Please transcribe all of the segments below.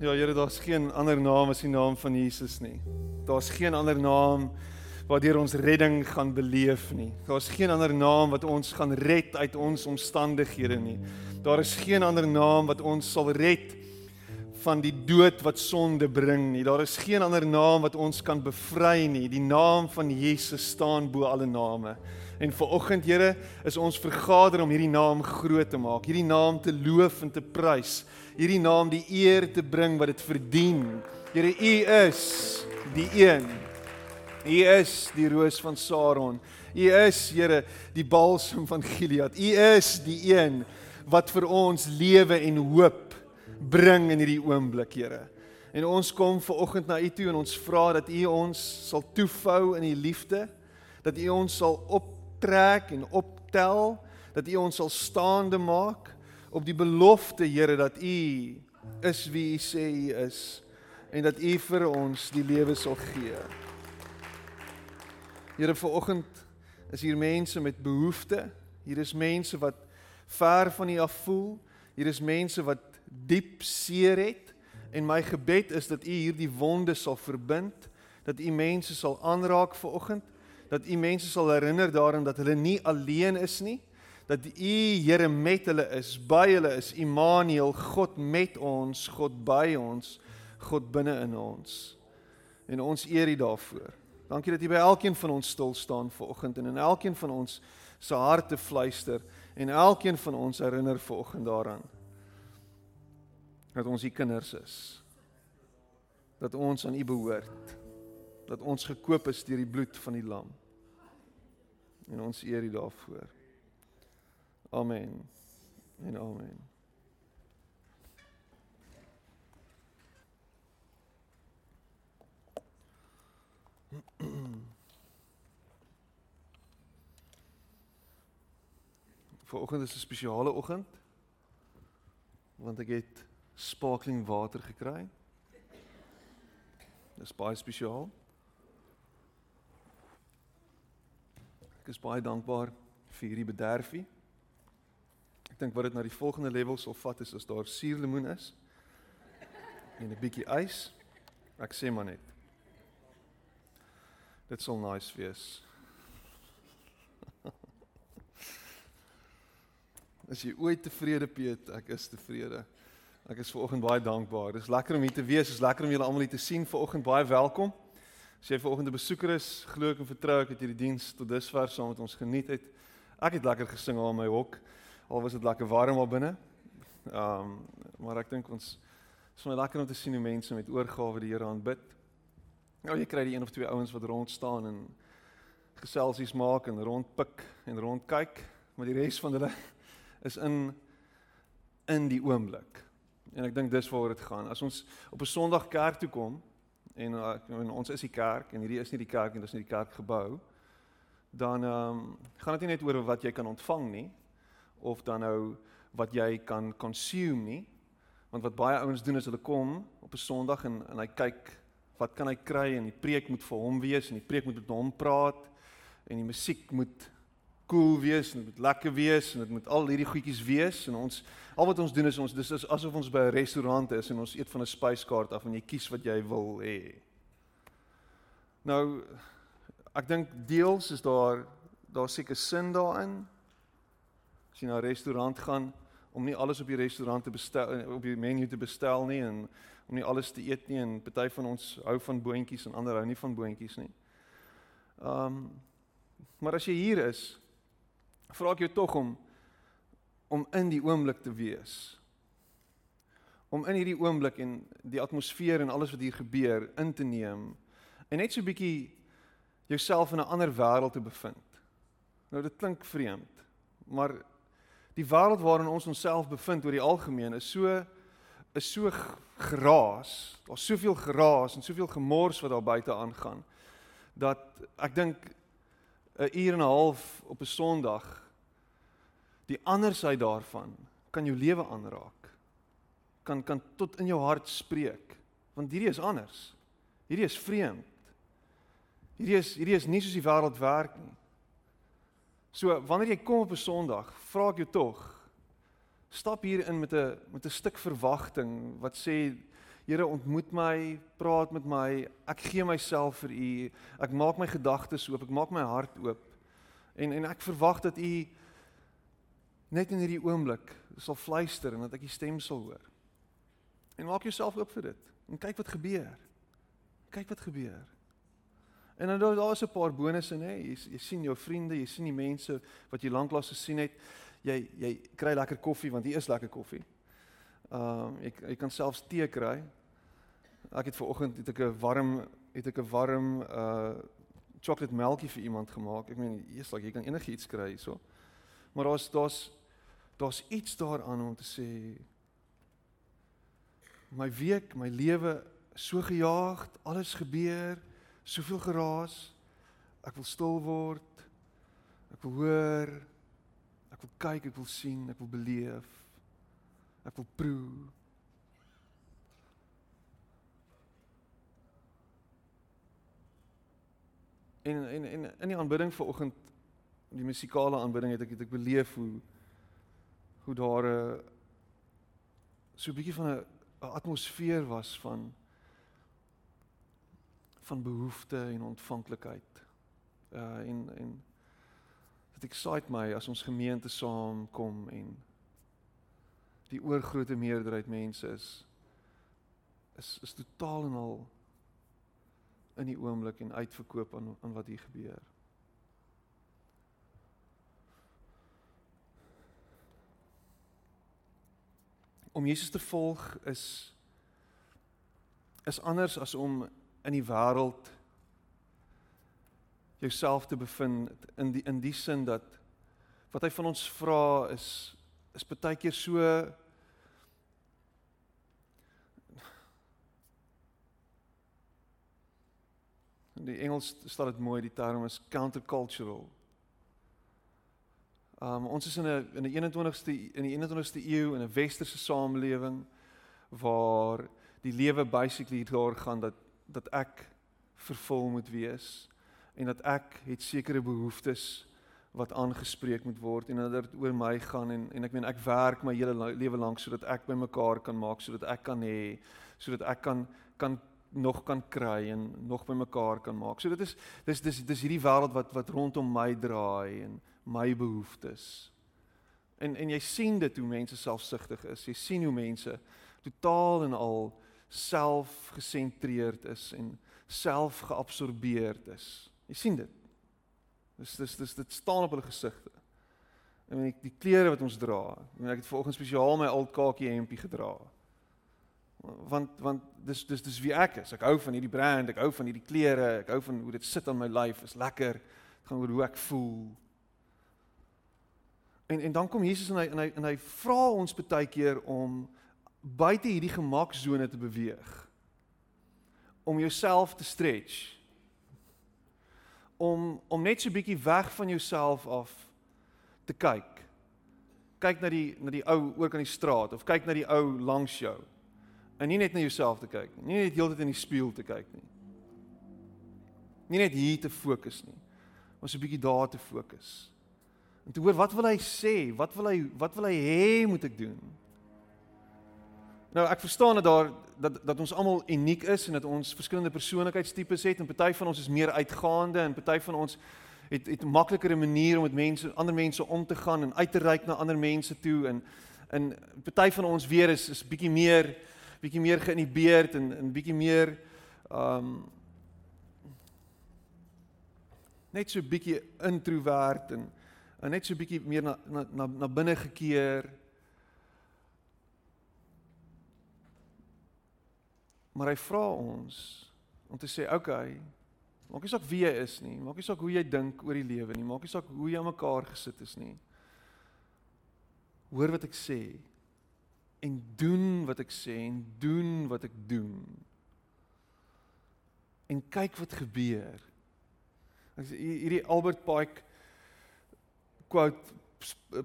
Ja, Here, daar's geen ander naam as die naam van Jesus nie. Daar's geen ander naam waardeur ons redding gaan beleef nie. Daar's geen ander naam wat ons gaan red uit ons omstandighede nie. Daar is geen ander naam wat ons sal red van die dood wat sonde bring nie. Daar is geen ander naam wat ons kan bevry nie. Die naam van Jesus staan bo alle name. En vir oggend, Here, is ons vergader om hierdie naam groot te maak, hierdie naam te loof en te prys, hierdie naam die eer te bring wat dit verdien. Here, U is die een. U is die roos van Saron. U is, Here, die balsam van Gilead. U is die een wat vir ons lewe en hoop bring in hierdie oomblik, Here. En ons kom ver oggend na U toe en ons vra dat U ons sal toefou in U liefde, dat U ons sal op trek en optel dat U ons sal staande maak op die belofte Here dat U is wie U sê U is en dat U vir ons die lewe sal gee. Here vanoggend is hier mense met behoeftes. Hier is mense wat ver van U af voel. Hier is mense wat diep seer het. En my gebed is dat U hierdie wonde sal verbind, dat U mense sal aanraak vanoggend dat u mense sal herinner daaraan dat hulle nie alleen is nie dat u Here met hulle is by hulle is. Immanuel God met ons God by ons God binne in ons. En ons eer u daarvoor. Dankie dat u by elkeen van ons stil staan vanoggend en in elkeen van ons se harte fluister en elkeen van ons herinner vanoggend daaraan dat ons u kinders is dat ons aan u behoort dat ons gekoop is deur die bloed van die lam En ons eer U daarvoor. Amen. En amen. Vanoggend is 'n spesiale oggend want ek het sparkling water gekry. Dis baie spesiaal. Ek is baie dankbaar vir hierdie bederfie. Ek dink wat dit na die volgende level sal vat is as daar suurlemoen is en 'n bietjie ys. Ek sê maar net. Dit sal nice wees. As jy ooit tevrede Piet, ek is tevrede. Ek is ver oggend baie dankbaar. Dis lekker om hier te wees. Dis lekker om julle almal hier te sien. Ver oggend baie welkom. As jy vanoggend 'n besoeker is, glo ek en vertrou ek dat jy die diens tot dusver saam met ons geniet het. Ek het lekker gesing aan my hok. Al was dit lekker warm daar binne. Ehm, um, maar ek dink ons is my lekker om te sien hoe mense met oorgawe die Here aanbid. Nou jy kry die een of twee ouens wat rond staan en geselsies maak en rondpik en rondkyk, maar die res van hulle is in in die oomblik. En ek dink dis waaroor dit gaan. As ons op 'n Sondag kerk toe kom, en, uh, en ons is die kerk en hierdie is nie die kerk nie, dis nie die kerkgebou. Dan ehm um, gaan dit nie net oor wat jy kan ontvang nie of dan nou wat jy kan consume nie. Want wat baie ouens doen is hulle kom op 'n Sondag en en hy kyk wat kan hy kry en die preek moet vir hom wees en die preek moet met hom praat en die musiek moet cool wees en dit moet lekker wees en dit moet al hierdie goedjies wees en ons al wat ons doen is ons dis is asof ons by 'n restaurant is en ons eet van 'n spyskaart af en jy kies wat jy wil hê. Nou ek dink deels is daar daar seker sin daarin. As jy na 'n restaurant gaan om nie alles op die restaurant te bestel op die menu te bestel nie en om nie alles te eet nie en party van ons hou van boontjies en ander hou nie van boontjies nie. Ehm um, maar as jy hier is vra ek jou tog om om in die oomblik te wees. Om in hierdie oomblik en die atmosfeer en alles wat hier gebeur in te neem en net so 'n bietjie jouself in 'n ander wêreld te bevind. Nou dit klink vreemd, maar die wêreld waarin ons onsself bevind oor die algemeen is so is so geraas. Daar's soveel geraas en soveel gemors wat daar buite aangaan dat ek dink 'n uur en 'n half op 'n Sondag die ander sy daarvan kan jou lewe aanraak. Kan kan tot in jou hart spreek. Want hierdie is anders. Hierdie is vreemd. Hierdie is hierdie is nie soos die wêreld werk nie. So wanneer jy kom op 'n Sondag, vra ek jou tog stap hier in met 'n met 'n stuk verwagting wat sê Here ontmoet my, praat met my, ek gee myself vir U. Ek maak my gedagtes oop, ek maak my hart oop. En en ek verwag dat U net in hierdie oomblik sal fluister en dat ek U stem sal hoor. En maak jouself oop vir dit. En kyk wat gebeur. Kyk wat gebeur. En dan daar daar's 'n paar bonusse nê. Jy, jy sien jou vriende, jy sien die mense wat jy lanklaas gesien het. Jy jy kry lekker koffie want hier is lekker koffie. Ehm um, ek jy kan selfs tee kry. Ek het ver oggend het ek 'n warm het ek 'n warm uh chocolate melkie vir iemand gemaak. Ek meen, jy's like jy kan enigiets kry hierso. Maar daar's daar's daar's iets daaraan om te sê my week, my lewe so gejaag, alles gebeur, soveel geraas. Ek wil stil word. Ek wil hoor. Ek wil kyk, ek wil sien, ek wil beleef. Ek wil proe. En en en in die aanbidding vanoggend, die musikale aanbidding het ek het ek beleef hoe hoe daar 'n so 'n bietjie van 'n atmosfeer was van van behoefte en ontvanklikheid. Uh en en dit excite my as ons gemeente saamkom en die oorgrootste meerderheid mense is is is totaal en al in die oomblik en uitverkoop aan aan wat hier gebeur. Om Jesus te volg is is anders as om in die wêreld jouself te bevind in die in die sin dat wat hy van ons vra is is baie keer so In die Engels staan dit mooi, die term is countercultural. Um ons is in 'n in die 21ste in die 21ste eeu in 'n westerse samelewing waar die lewe basically daar gaan dat dat ek vervul moet wees en dat ek het sekere behoeftes wat aangespreek moet word en dat dit oor my gaan en en ek meen ek werk my hele lewe lank sodat ek by mekaar kan maak sodat ek kan hê sodat ek kan kan nog kan kry en nog by mekaar kan maak. So dit is dis dis dis hierdie wêreld wat wat rondom my draai en my behoeftes. En en jy sien dit hoe mense selfsugtig is. Jy sien hoe mense totaal en al selfgesentreerd is en selfgeabsorbeerd is. Jy sien dit. Dis dis dis dit staan op hulle gesigte. En die, die klere wat ons dra. Ek het vanoggend spesiaal my oud kakie hempie gedra want want dis dis dis wie ek is. Ek hou van hierdie brand, ek hou van hierdie klere, ek hou van hoe dit sit aan my lyf, is lekker. Dit gaan oor hoe ek voel. En en dan kom Jesus en hy en hy en hy vra ons baie keer om buite hierdie gemaksone te beweeg. Om jouself te stretch. Om om net so bietjie weg van jouself af te kyk. Kyk na die na die ou oor kan die straat of kyk na die ou langs jou En nie net na jouself te kyk nie, nie net heeltyd in die spieël te kyk nie. Nie net hier te fokus nie, maar so 'n bietjie daar te fokus. En te hoor wat wil hy sê? Wat wil hy wat wil hy hê moet ek doen? Nou ek verstaan dat daar dat dat ons almal uniek is en dat ons verskillende persoonlikheidstipes het en party van ons is meer uitgaande en party van ons het het 'n makliker manier om met mense ander mense om te gaan en uit te reik na ander mense toe en en party van ons weer is is bietjie meer bietjie meer geïnhibeerd en en bietjie meer um net so bietjie introwert en, en net so bietjie meer na na na, na binne gekeer. Maar hy vra ons om te sê, "Oké, okay, maak nie saak wie jy is nie, maak nie saak hoe jy dink oor die lewe nie, maak nie saak hoe jy aan mekaar gesit is nie. Hoor wat ek sê en doen wat ek sê en doen wat ek doen. En kyk wat gebeur. Hierdie Albert Pike quote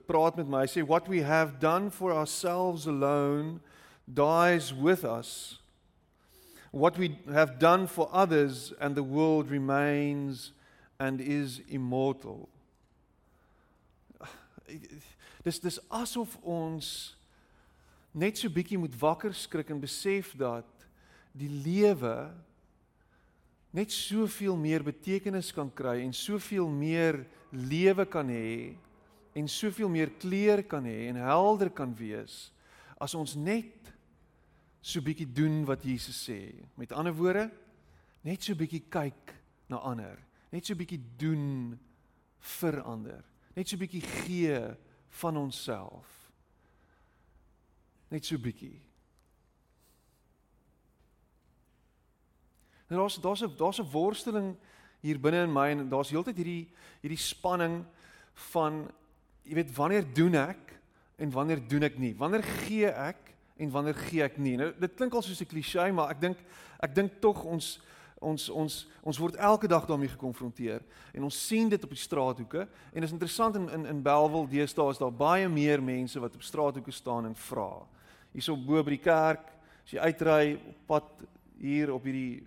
praat met my. Hy sê what we have done for ourselves alone dies with us. What we have done for others and the world remains and is immortal. Dis dis asof ons net so bietjie moet wakker skrik en besef dat die lewe net soveel meer betekenis kan kry en soveel meer lewe kan hê en soveel meer kleur kan hê en helder kan wees as ons net so bietjie doen wat Jesus sê. Met ander woorde, net so bietjie kyk na ander, net so bietjie doen vir ander, net so bietjie gee van onsself. Net so bietjie. En daar's daar's 'n daar's 'n worsteling hier binne in my en daar's heeltyd hierdie hierdie spanning van jy weet wanneer doen ek en wanneer doen ek nie? Wanneer gee ek en wanneer gee ek nie? Nou dit klink al soos 'n klise, maar ek dink ek dink tog ons ons ons ons word elke dag daarmee gekonfronteer en ons sien dit op die straathoeke en dit is interessant in in in Belwel deesdae is daar baie meer mense wat op straathoeke staan en vra. Hierso bo by die kerk, as jy uitry op pad hier op hierdie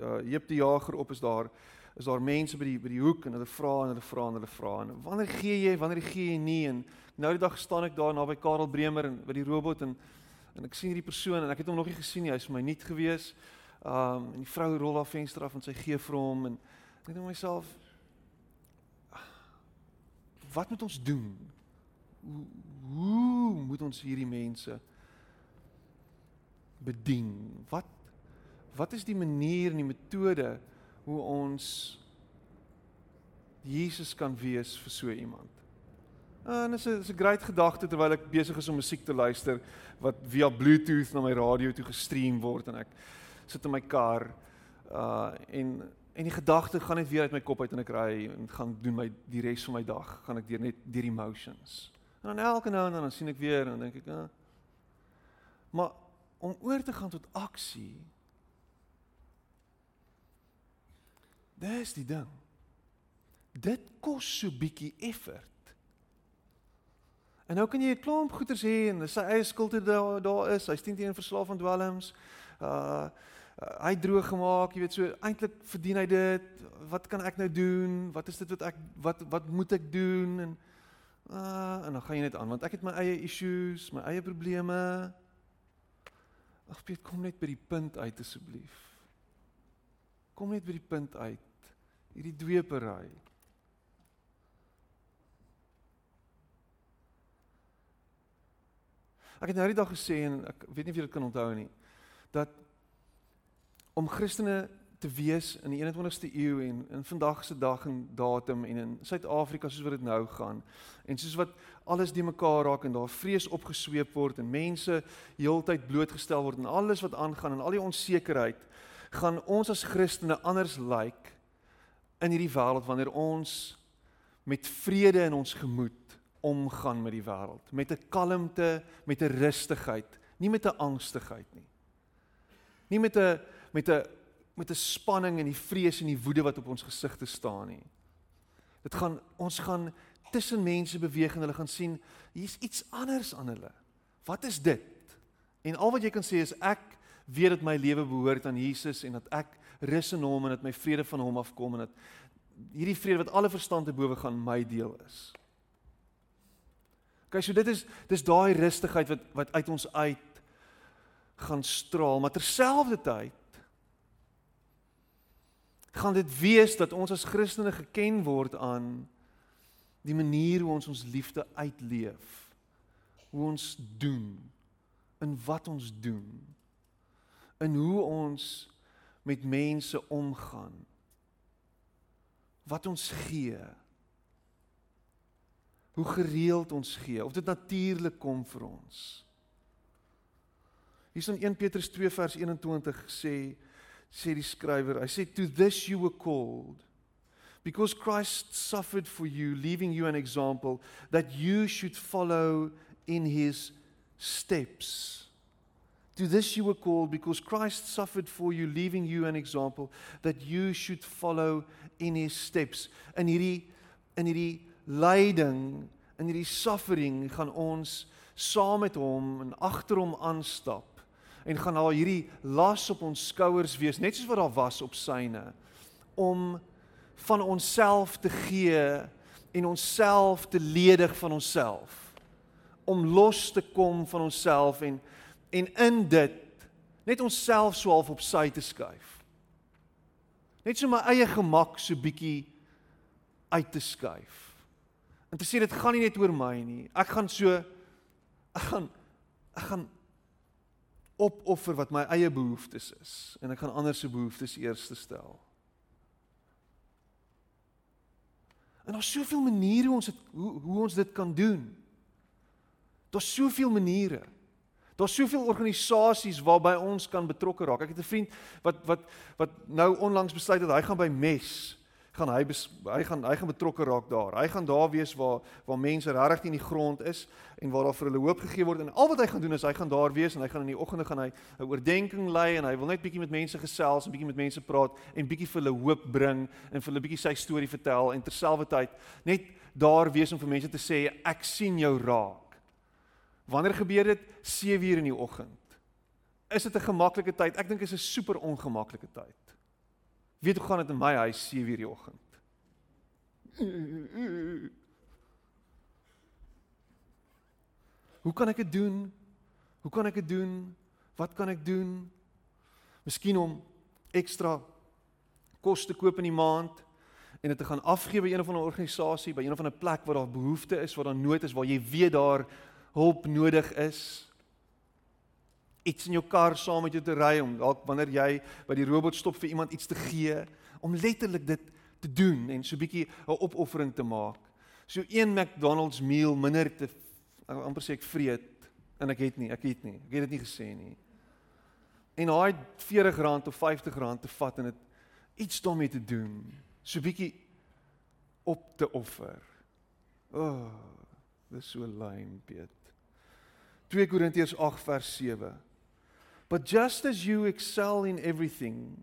uh, Jep die Jager op is daar is daar mense by die by die hoek en hulle vra en hulle vra en hulle vra. En wanneer gee jy wanneer gee jy nie? En nou die dag staan ek daar naby Karel Bremer en by die robot en en ek sien hierdie persoon en ek het hom nog nie gesien nie. Hy's vir my nuut gewees. Um en die vrou rol haar venster af en sy gee vir hom en ek dink myself wat moet ons doen? Hoe, hoe moet ons hierdie mense bedien? Wat wat is die manier en die metode hoe ons Jesus kan wees vir so iemand. En dit is 'n is 'n groot gedagte terwyl ek besig is om musiek te luister wat via Bluetooth na my radio toe gestream word en ek sit in my kar uh en en die gedagte gaan net weer uit my kop uit en ek ry en gaan doen my die res van my dag gaan ek deur net deur emotions. En dan elke nou en dan, dan sien ek weer en dan dink ek, ah. Maar om oor te gaan tot aksie Dis die ding. Dit kos so bietjie effort. En nou kan jy 'n klomp goeders hê en sy eie skuld daar daar is. Hy steen teen verslaaf aan dwelms. Uh, uh hy droog gemaak, jy weet so eintlik verdien hy dit. Wat kan ek nou doen? Wat is dit wat ek wat wat moet ek doen en uh en dan gaan jy net aan want ek het my eie issues, my eie probleme. Ag Piet, kom net by die punt uit asseblief. Kom net by die punt uit hierdie dweepery. Ek het nou die dag gesê en ek weet nie of jy dit kan onthou nie dat om Christene te wees in die 21ste eeu en in vandag se dag en datum en in Suid-Afrika soos wat dit nou gaan en soos wat alles die mekaar raak en daar vrees opgesweep word en mense heeltyd blootgestel word en alles wat aangaan en al die onsekerheid gaan ons as Christene anders lyk like in hierdie wêreld wanneer ons met vrede in ons gemoed omgaan met die wêreld, met 'n kalmte, met 'n rustigheid, nie met 'n angstigheid nie. Nie met 'n met 'n met 'n spanning en die vrees en die woede wat op ons gesigte staan nie. Dit gaan ons gaan tussen mense beweeg en hulle gaan sien hier's iets anders aan hulle. Wat is dit? En al wat jy kan sê is ek weet dat my lewe behoort aan Jesus en dat ek rus in hom en dat my vrede van hom afkom en dat hierdie vrede wat alle verstand te bowe gaan my deel is. OK, so dit is dis daai rustigheid wat wat uit ons uit gaan straal, maar terselfdertyd gaan dit wees dat ons as Christene geken word aan die manier hoe ons ons liefde uitleef. Hoe ons doen in wat ons doen. In hoe ons met mense omgaan. Wat ons gee. Hoe gereeld ons gee of dit natuurlik kom vir ons. Hier in 1 Petrus 2 vers 21 sê sê die skrywer, hy sê to this you were called because Christ suffered for you leaving you an example that you should follow in his steps. To this you were called because Christ suffered for you, leaving you an example that you should follow in his steps. In hierdie in hierdie lyding, in hierdie suffering gaan ons saam met hom en agter hom aanstap en gaan daar hierdie las op ons skouers wees, net soos wat daar was op syne om van onsself te gee en onsself te ledig van onsself om los te kom van onsself en en in dit net onsself so half op sy te skuif. Net so my eie gemak so bietjie uit te skuif. En te sê dit gaan nie net oor my nie. Ek gaan so ek gaan ek gaan opoffer wat my eie behoeftes is en ek gaan ander se behoeftes eers stel. En daar's soveel maniere hoe ons dit hoe, hoe ons dit kan doen. Daar's soveel maniere. Daar's soveel organisasies waarby ons kan betrokke raak. Ek het 'n vriend wat wat wat nou onlangs besluit het hy gaan by Mes gaan hy hy gaan hy gaan betrokke raak daar. Hy gaan daar wees waar waar mense regtig in die grond is en waar daar vir hulle hoop gegee word en al wat hy gaan doen is hy gaan daar wees en hy gaan in die oggende gaan hy 'n oordeenking lei en hy wil net bietjie met mense gesels en bietjie met mense praat en bietjie vir hulle hoop bring en vir hulle bietjie sy storie vertel en terselfdertyd net daar wees om vir mense te sê ek sien jou raak. Wanneer gebeur dit? 7 uur in die oggend. Is dit 'n gemaklike tyd? Ek dink dit is 'n super ongemaklike tyd. Weet hoe gaan dit in my huis 7:00 die oggend? Hoe kan ek dit doen? Hoe kan ek dit doen? Wat kan ek doen? Miskien om ekstra kos te koop in die maand en dit te gaan afgee by een of ander organisasie, by een of ander plek waar daar behoefte is, waar daar nood is, waar jy weet daar hulp nodig is iets in jou kar saam met jou te ry om dalk wanneer jy by die robot stop vir iemand iets te gee om letterlik dit te doen en so 'n bietjie 'n opoffering te maak. So een McDonald's meal minder te amper sê ek vreet en ek het nie, ek het nie. Ek het dit nie gesê nie. En daai R40 of R50 te vat en dit iets daarmee te doen. So 'n bietjie op te offer. O, oh, dis so lyn, Piet. 2 Korintiërs 8 vers 7. But just as you excel in everything,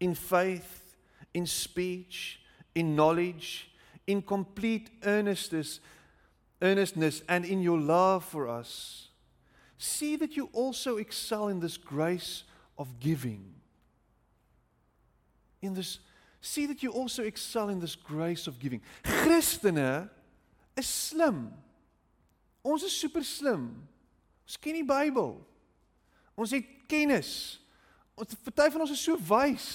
in faith, in speech, in knowledge, in complete earnestness, earnestness and in your love for us, see that you also excel in this grace of giving. In this see that you also excel in this grace of giving. Christene is slim. Ons is super slim. Ons ken die Bybel. Ons het kennis. Ons party van ons is so wys.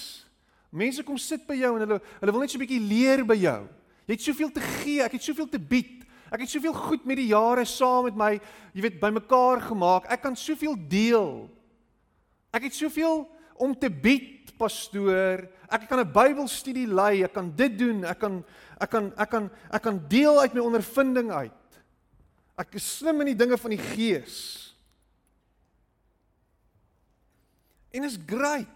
Mense kom sit by jou en hulle hulle wil net so 'n bietjie leer by jou. Jy het soveel te gee, ek het soveel te bied. Ek het soveel goed met die jare saam met my, jy weet, bymekaar gemaak. Ek kan soveel deel. Ek het soveel om te bied, pastoor. Ek kan 'n Bybelstudie lei, ek kan dit doen, ek kan ek kan ek kan ek kan deel uit my ondervinding uit. Ek is slim in die dinge van die gees. En is great.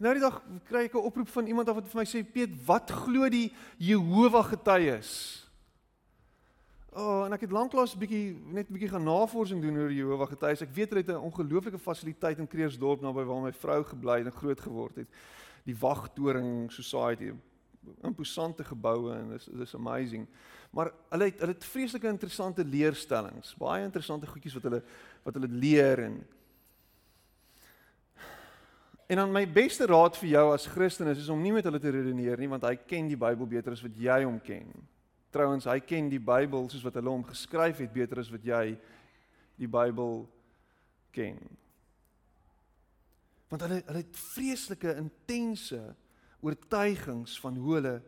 Nou die dag kry ek 'n oproep van iemand wat vir my sê Piet, wat glo die Jehovah getuies? O, oh, en ek het lanklaas 'n bietjie net 'n bietjie gaan navorsing doen oor die Jehovah getuies. Ek weet hulle het 'n ongelooflike fasiliteit in Kreersdorp naby waar my vrou gebly en groot geword het. Die Wagtoring Society, imposante geboue en dis dis amazing. Maar hulle het hulle het vreeslike interessante leerstellings, baie interessante goedjies wat hulle wat hulle leer en En dan my beste raad vir jou as Christen is, is om nie met hulle te redeneer nie want hy ken die Bybel beter as wat jy hom ken. Trouwens, hy ken die Bybel soos wat hulle hom geskryf het beter as wat jy die Bybel ken. Want hulle hulle het vreeslike intense oortuigings van hoe hulle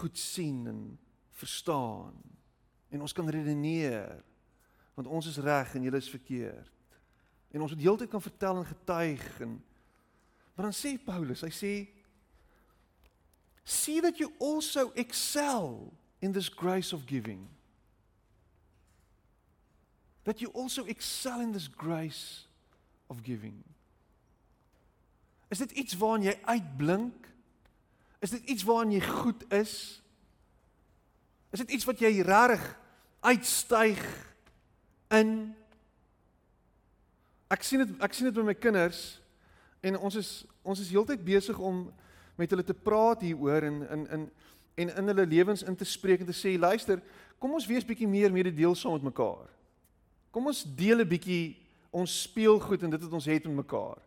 goed sien en verstaan. En ons kan redeneer want ons is reg en julle is verkeerd. En ons moet heeltyd kan vertel en getuig en maar dan sê Paulus, hy sê see that you also excel in this grace of giving. That you also excel in this grace of giving. Is dit iets waarin jy uitblink? Is dit iets waarin jy goed is? Is dit iets wat jy regtig uitstyg in? Ek sien dit ek sien dit by my kinders en ons is ons is heeltyd besig om met hulle te praat hieroor en in in en in hulle lewens in te spreek en te sê luister, kom ons wees bietjie meer mededeelsaam met mekaar. Kom ons deel 'n bietjie ons speelgoed en dit wat ons het met mekaar.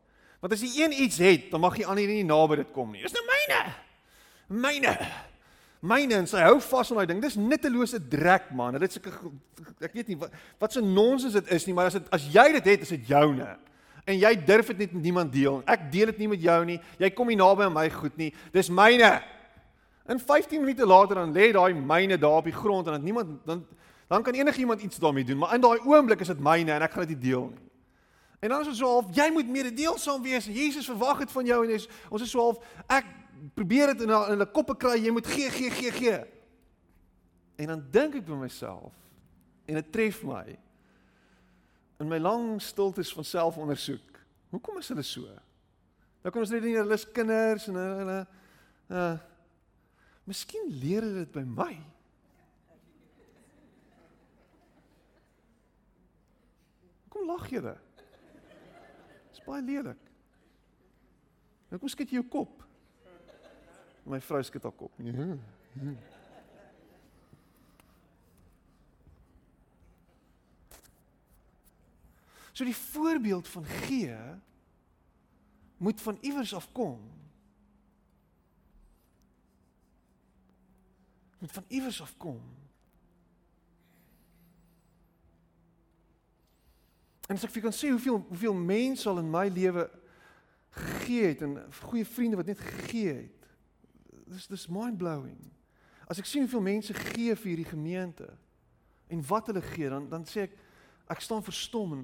Want as jy een iets het, dan mag jy ander nie naby dit kom nie. Dis nou myne. Myne. myne en sy hou vas aan daai ding. Dis nuttelose drek man. Dit is ek ek weet nie wat wat so nonsens dit is nie, maar as dit as jy dit het, is dit joune. En jy durf dit net met niemand deel. Ek deel dit nie met jou nie. Jy kom nie naby aan my goed nie. Dis myne. En 15 minute later dan lê daai myne daar op die grond en dan niemand dan dan kan enigiemand iets daarmee doen, maar in daai oomblik is dit myne en ek gaan dit nie deel nie. En dan is dit so half jy moet mededeelsaam wees. Jesus verwag dit van jou en is, ons is so half ek probeer dit in hulle koppe kry, jy moet gee gee gee gee. En dan dink ek by myself en dit tref my in my lang stiltes van selfondersoek. Hoekom is hulle so? Nou kom ons net nie hulle is kinders en hulle uh Miskien leer hulle dit by my. Kom lag julle. Dis baie lelik. Nou kom skud jy jou kop. My vrou skud haar kop. Ja. ja. So die voorbeeld van gee moet van iewers af kom. Moet van iewers af kom. En as ek vir kan sê hoeveel hoeveel mense al in my lewe gegee het en goeie vriende wat net gegee het. Dis dis mind blowing. As ek sien hoeveel mense gee vir hierdie gemeente en wat hulle gee, dan dan sê ek ek staan verstom en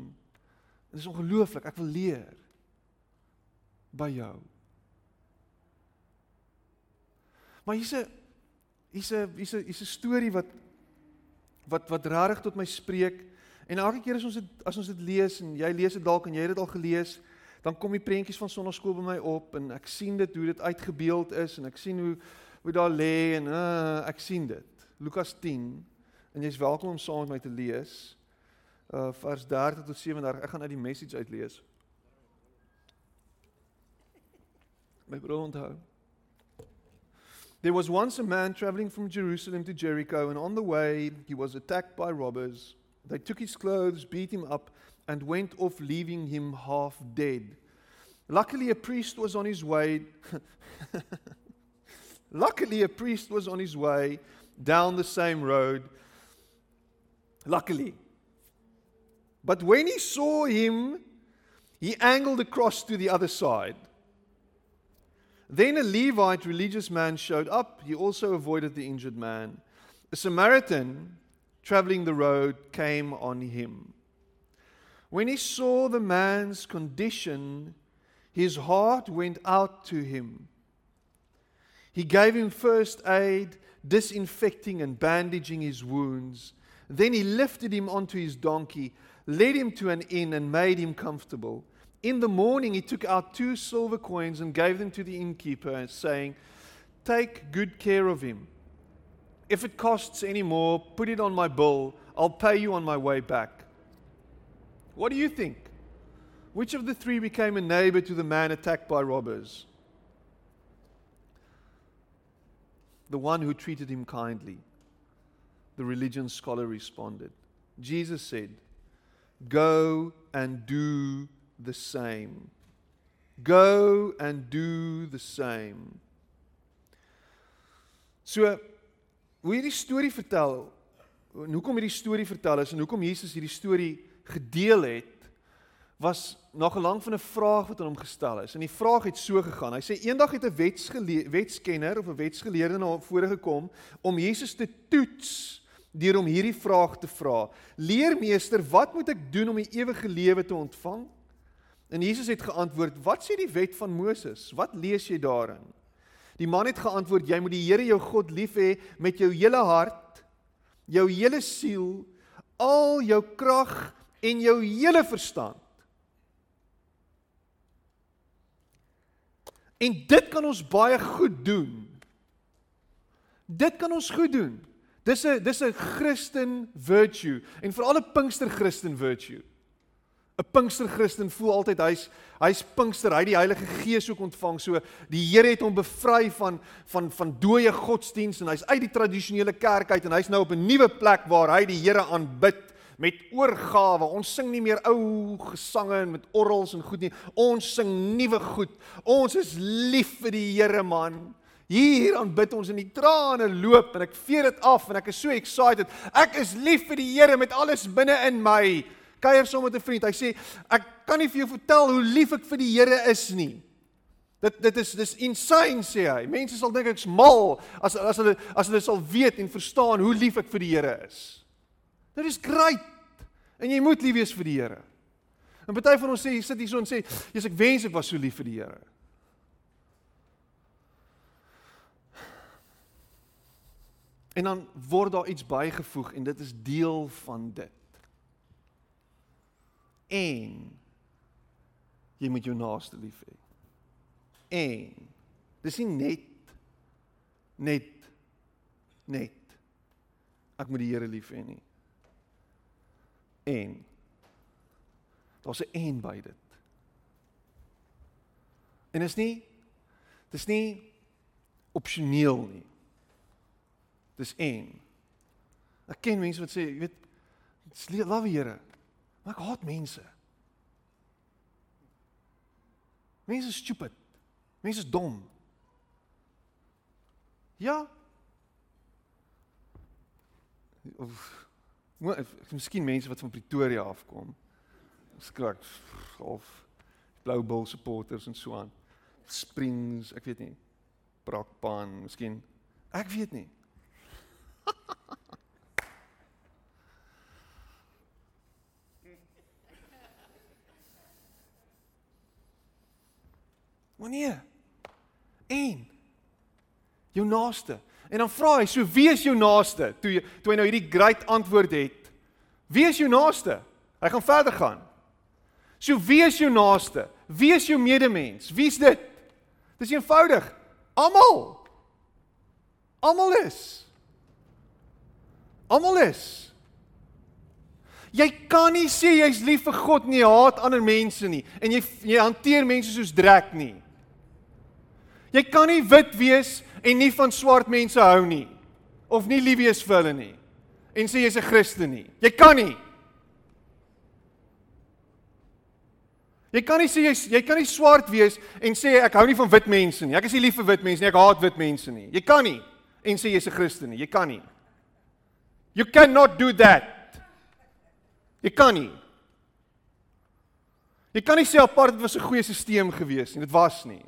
dit is ongelooflik. Ek wil leer by jou. Maar hier's 'n hier's 'n hier's 'n hier's 'n storie wat wat wat regtig tot my spreek. En elke keer as ons dit as ons dit lees en jy lees dit dalk en jy het dit al gelees, dan kom die prentjies van sonnaskool by my op en ek sien dit hoe dit uitgebeeld is en ek sien hoe hoe daar lê en uh, ek sien dit. Lukas 10 en jy's welkom om saam met my te lees. Uh vers 30 tot 37. Ek gaan uit die message uitlees. My broer onthou. There was once a man traveling from Jerusalem to Jericho and on the way he was attacked by robbers. They took his clothes, beat him up, and went off, leaving him half dead. Luckily, a priest was on his way. Luckily, a priest was on his way down the same road. Luckily. But when he saw him, he angled across to the other side. Then a Levite religious man showed up. He also avoided the injured man. A Samaritan traveling the road came on him. When he saw the man's condition, his heart went out to him. He gave him first aid, disinfecting and bandaging his wounds. Then he lifted him onto his donkey, led him to an inn, and made him comfortable. In the morning, he took out two silver coins and gave them to the innkeeper, saying, Take good care of him. If it costs any more, put it on my bill. I'll pay you on my way back. What do you think? Which of the three became a neighbor to the man attacked by robbers? The one who treated him kindly. The religion scholar responded. Jesus said, Go and do the same. Go and do the same. So hoe hierdie storie vertel, en hoekom hierdie storie vertel is en hoekom Jesus hierdie storie gedeel het, was na gelang van 'n vraag wat aan hom gestel is. En die vraag het so gegaan. Hy sê eendag het 'n wetskenner of 'n wetsgeleerde na hom voorgekom om Jesus te toets deur hom hierdie vraag te vra: "Leermeester, wat moet ek doen om die ewige lewe te ontvang?" En Jesus het geantwoord: "Wat sê die wet van Moses? Wat lees jy daarin?" Die man het geantwoord: Jy moet die Here jou God lief hê met jou hele hart, jou hele siel, al jou krag en jou hele verstand. En dit kan ons baie goed doen. Dit kan ons goed doen. Dis 'n dis 'n Christen virtue en veral 'n Pinkster Christen virtue. 'n Pinkster Christen voel altyd hy's hy's Pinkster, hy het die Heilige Gees ook ontvang. So die Here het hom bevry van van van dooie godsdiens en hy's uit die tradisionele kerk uit en hy's nou op 'n nuwe plek waar hy die Here aanbid met oorgawe. Ons sing nie meer ou gesange en met orgels en goed nie. Ons sing nuwe goed. Ons is lief vir die Here man. Hier aanbid ons in die trane loop en ek vee dit af en ek is so excited. Ek is lief vir die Here met alles binne in my. Kuier saam met 'n vriend. Hy sê ek kan nie vir jou vertel hoe lief ek vir die Here is nie. Dit dit is dis insane sê hy. Mense sal dink ek's mal as as hulle as hulle sal weet en verstaan hoe lief ek vir die Here is. Dit is great. En jy moet lief wees vir die Here. En party van ons sê sit hier so en sê, "Jesus, ek wens ek was so lief vir die Here." En dan word daar iets bygevoeg en dit is deel van dit. En jy moet jou naaste lief hê. En dis nie net net net ek moet die Here lief hê nie. En daar's 'n en by dit. En is nie dis nie opsioneel nie. Dis en. Ek ken mense wat sê, jy weet, love die Here. Maar ek haat mense. Mense is stupid. Mense is dom. Ja. Of ek miskien mense wat van Pretoria afkom. Skrik of Blue Bull supporters en so aan. Springs, ek weet nie. Brakpan, miskien. Ek weet nie. Wanneer? En jou naaste. En dan vra hy, so wie is jou naaste? Toe jy toe hy nou hierdie great antwoord het. Wie is jou naaste? Hy gaan verder gaan. So wie is jou naaste? Wie is jou medemens? Wie's dit? Dis eenvoudig. Almal. Almal is. Almal is. Jy kan nie sê jy's lief vir God nie, haat ander mense nie en jy jy hanteer mense soos drek nie. Jy kan nie wit wees en nie van swart mense hou nie of nie lief wees vir hulle nie en sê jy's 'n Christen nie. Jy kan nie. Jy kan nie sê jy jy kan nie swart wees en sê ek hou nie van wit mense nie. Ek is nie lief vir wit mense nie. Ek haat wit mense nie. Jy kan nie en sê jy's 'n Christen nie. Jy kan nie. You cannot do that. Jy kan nie. Jy kan nie sê apartheid was 'n goeie stelsel gewees nie. Dit was nie.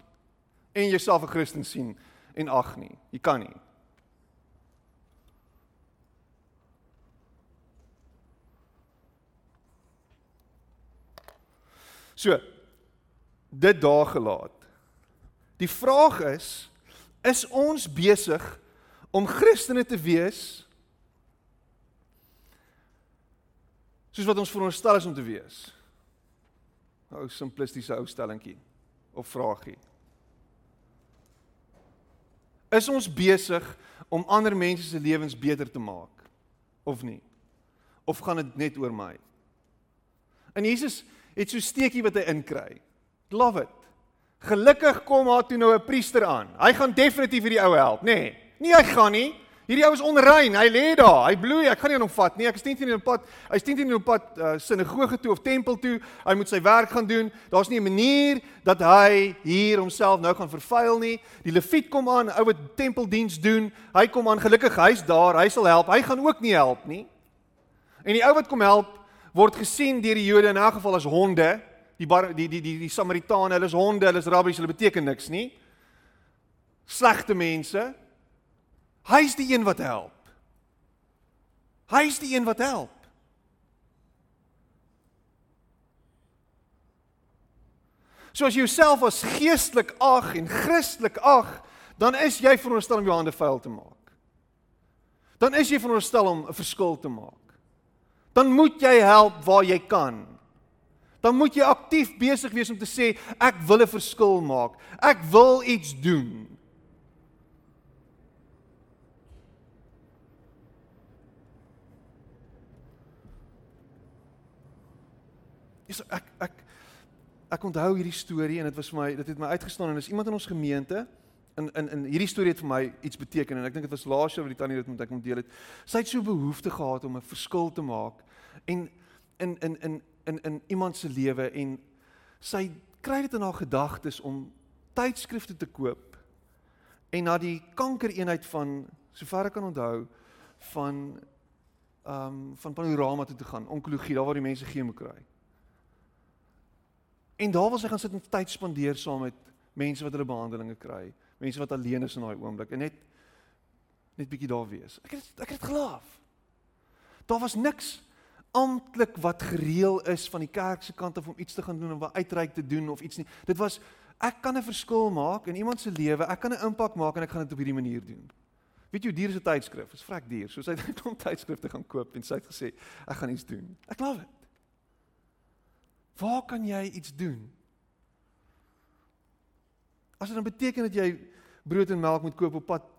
En jouself 'n Christen sien en ag nie. Jy kan nie. So, dit daar gelaat. Die vraag is, is ons besig om Christene te wees soos wat ons veronderstel is om te wees. Ou simplistiese ou stellingkie of vraagie. Is ons besig om ander mense se lewens beter te maak of nie? Of gaan dit net oor my? En Jesus het so steekie wat hy inkry. Love it. Gelukkig kom daar toe nou 'n priester aan. Hy gaan definitief hierdie ou help, nê? Nee, nie hy gaan nie. Hierdie ou is onrein. Hy lê daar. Hy bloei. Ek gaan nie aan hom vat nie. Ek is teen in 'n pad. Hy's teen teen in 'n pad uh, sinagoge toe of tempel toe. Hy moet sy werk gaan doen. Daar's nie 'n manier dat hy hier homself nou gaan vervuil nie. Die leviet kom aan, ou wat tempeldiens doen. Hy kom aan. Gelukkig hy's daar. Hy sal help. Hy gaan ook nie help nie. En die ou wat kom help word gesien deur die Jode in elk geval as honde. Die bar, die die die die Samaritane, hulle is honde, hulle is rabbies, hulle beteken niks nie. Slegte mense. Hy's die een wat help. Hy's die een wat help. So as jy jouself as geestelik ag en Christelik ag, dan is jy veronderstel om jou hande vuil te maak. Dan is jy veronderstel om 'n verskil te maak. Dan moet jy help waar jy kan. Dan moet jy aktief besig wees om te sê ek wil 'n verskil maak. Ek wil iets doen. Dis ek ek ek onthou hierdie storie en dit was vir my dit het my uitgestaan en is iemand in ons gemeente in in in hierdie storie het vir my iets beteken en ek dink dit was laas jaar wat die tannie dit met ek moet deel het. Sy het so behoefte gehad om 'n verskil te maak en in in in in in iemand se lewe en sy kry dit in haar gedagtes om tydskrifte te koop en na die kankereenheid van sover ek kan onthou van ehm um, van panorama toe te gaan, onkologie, daar waar die mense chemo kry. En daar was hy gaan sit en tyd spandeer saam met mense wat hulle behandelinge kry, mense wat alleen is in daai oomblik en net net bietjie daar wees. Ek het ek het gelaaf. Daar was niks amptelik wat gereël is van die kerk se kant af om iets te gaan doen of 'n uitreik te doen of iets nie. Dit was ek kan 'n verskil maak in iemand se lewe. Ek kan 'n impak maak en ek gaan dit op hierdie manier doen. Weet jy duur is 'n tydskrif? Is vrek duur. So sy het 'n klomp tydskrifte gaan koop en sy het gesê ek gaan iets doen. Ek glo dit. Waar kan jy iets doen? As dit dan beteken dat jy brood en melk moet koop op pad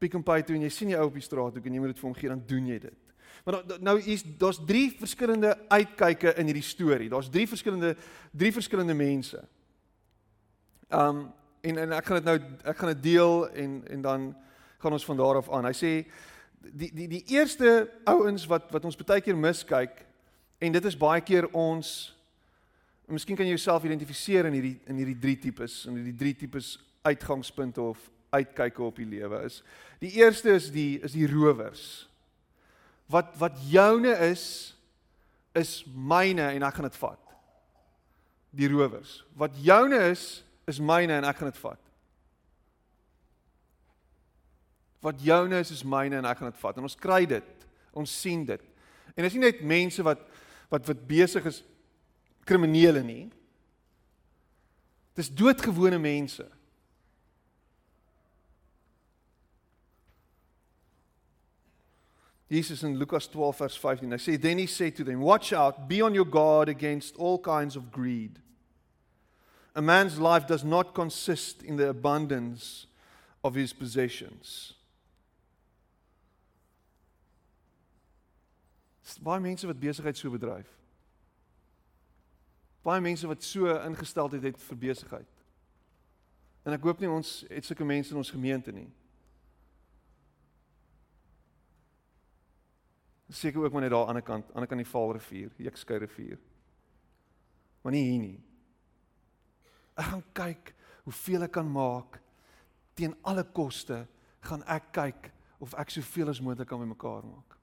Pick n Pay toe en jy sien jy ou op die straat toe en jy moet dit vir hom gee, dan doen jy dit. Maar da, nou is daar's drie verskillende uitkyke in hierdie storie. Daar's drie verskillende drie verskillende mense. Um en en ek gaan dit nou ek gaan dit deel en en dan gaan ons van daar af aan. Hy sê die die die eerste ouens wat wat ons baie keer miskyk en dit is baie keer ons Miskien kan jy jouself identifiseer in hierdie in hierdie drie tipes, in hierdie drie tipes uitgangspunte of uitkyke op die lewe is. Die eerste is die is die rowers wat wat joune is is myne en ek gaan dit vat. Die rowers. Wat joune is is myne en ek gaan dit vat. Wat joune is is myne en ek gaan dit vat. En ons kry dit. Ons sien dit. En dit is nie net mense wat wat wat besig is kriminele nie. Dis doodgewone mense. Jesus in Lukas 12 vers 15. Hy sê then he said to them, "Watch out, be on your guard against all kinds of greed. A man's life does not consist in the abundance of his possessions." Baie mense wat besigheid so bedryf. Baie mense wat so ingesteldheid het vir besigheid. En ek hoop nie ons het sulke mense in ons gemeente nie. Seker ook maar net daar aan die kant, aan die kant die Vaalrivier, die Ekskei rivier. Maar nie hier nie. Ek gaan kyk hoeveel ek kan maak teen alle koste gaan ek kyk of ek soveel as moontlik kan bymekaar maak.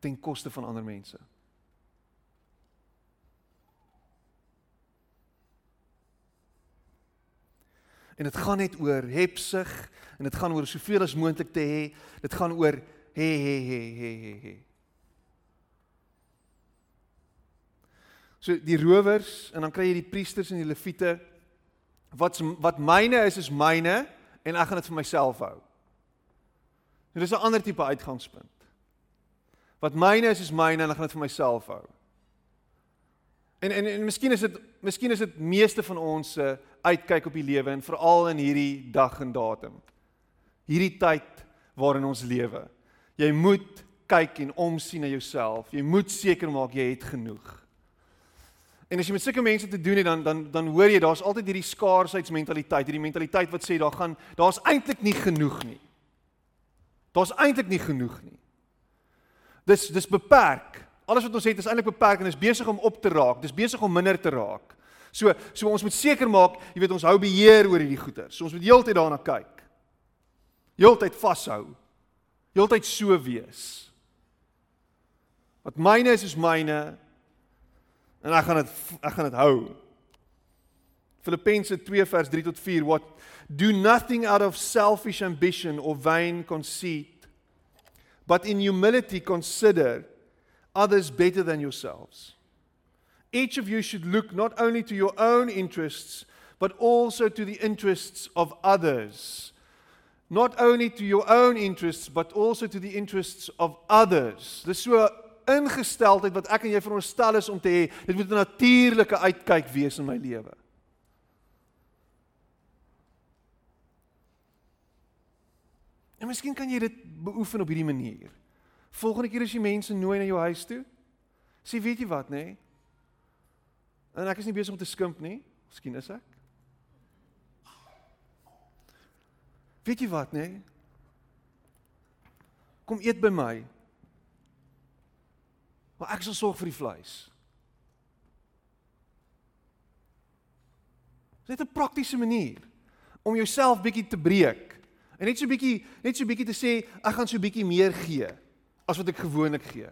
Ten koste van ander mense. En dit gaan net oor hepsig en dit gaan oor soveel as moontlik te hê. Dit gaan oor He he he he he he. So die rowers en dan kry jy die priesters en die leviete wat wat myne is is myne en ek gaan dit vir myself hou. Dit is 'n ander tipe uitgangspunt. Wat myne is is myne en ek gaan dit vir myself hou. En en en miskien is dit miskien is dit meeste van ons se uitkyk op die lewe en veral in hierdie dag en datum. Hierdie tyd waarin ons lewe. Jy moet kyk en omsien na jouself. Jy moet seker maak jy het genoeg. En as jy met sulke mense te doen het dan dan dan hoor jy daar's altyd hierdie skaarsheidmentaliteit, hierdie mentaliteit wat sê daar gaan daar's eintlik nie genoeg nie. Daar's eintlik nie genoeg nie. Dis dis beperk. Alles wat ons het is eintlik beperk en is besig om op te raak. Dis besig om minder te raak. So so ons moet seker maak, jy weet ons hou beheer oor hierdie goeder. So ons moet heeltyd daarna kyk. Heeltyd vashou heeltyd so wees. Wat myne is is myne en ek gaan dit ek gaan dit hou. Filippense 2 vers 3 tot 4 what do nothing out of selfish ambition or vain conceit but in humility consider others better than yourselves. Each of you should look not only to your own interests but also to the interests of others not only to your own interests but also to the interests of others. Dis so ingesteldheid wat ek en jy veronderstel is om te hê. Dit moet 'n natuurlike uitkyk wees in my lewe. En miskien kan jy dit beoefen op hierdie manier. Volgende keer as jy mense nooi na jou huis toe, sê weet jy wat, nê? Nee? En ek is nie besig om te skimp nie. Miskien is ek. Weet jy wat, nê? Nee? Kom eet by my. Maar ek sal sorg vir die vleis. Dit is 'n praktiese manier om jouself bietjie te breek. En net so bietjie net so bietjie te sê ek gaan so bietjie meer gee as wat ek gewoonlik gee.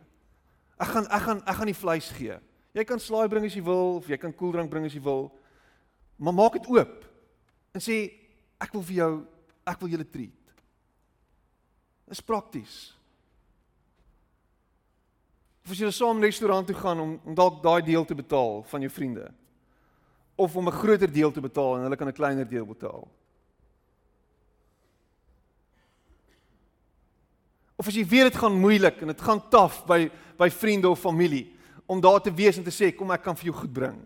Ek gaan ek gaan ek gaan die vleis gee. Jy kan slaai bring as jy wil of jy kan koeldrank bring as jy wil. Maar maak dit oop en sê ek wil vir jou ek wil julle treat. Dis prakties. Of as jy saam restaurant toe gaan om om dalk daai deel te betaal van jou vriende of om 'n groter deel te betaal en hulle kan 'n kleiner deel betaal. Of as jy weet dit gaan moeilik en dit gaan taaf by by vriende of familie om daar te wees en te sê kom ek kan vir jou goed bring.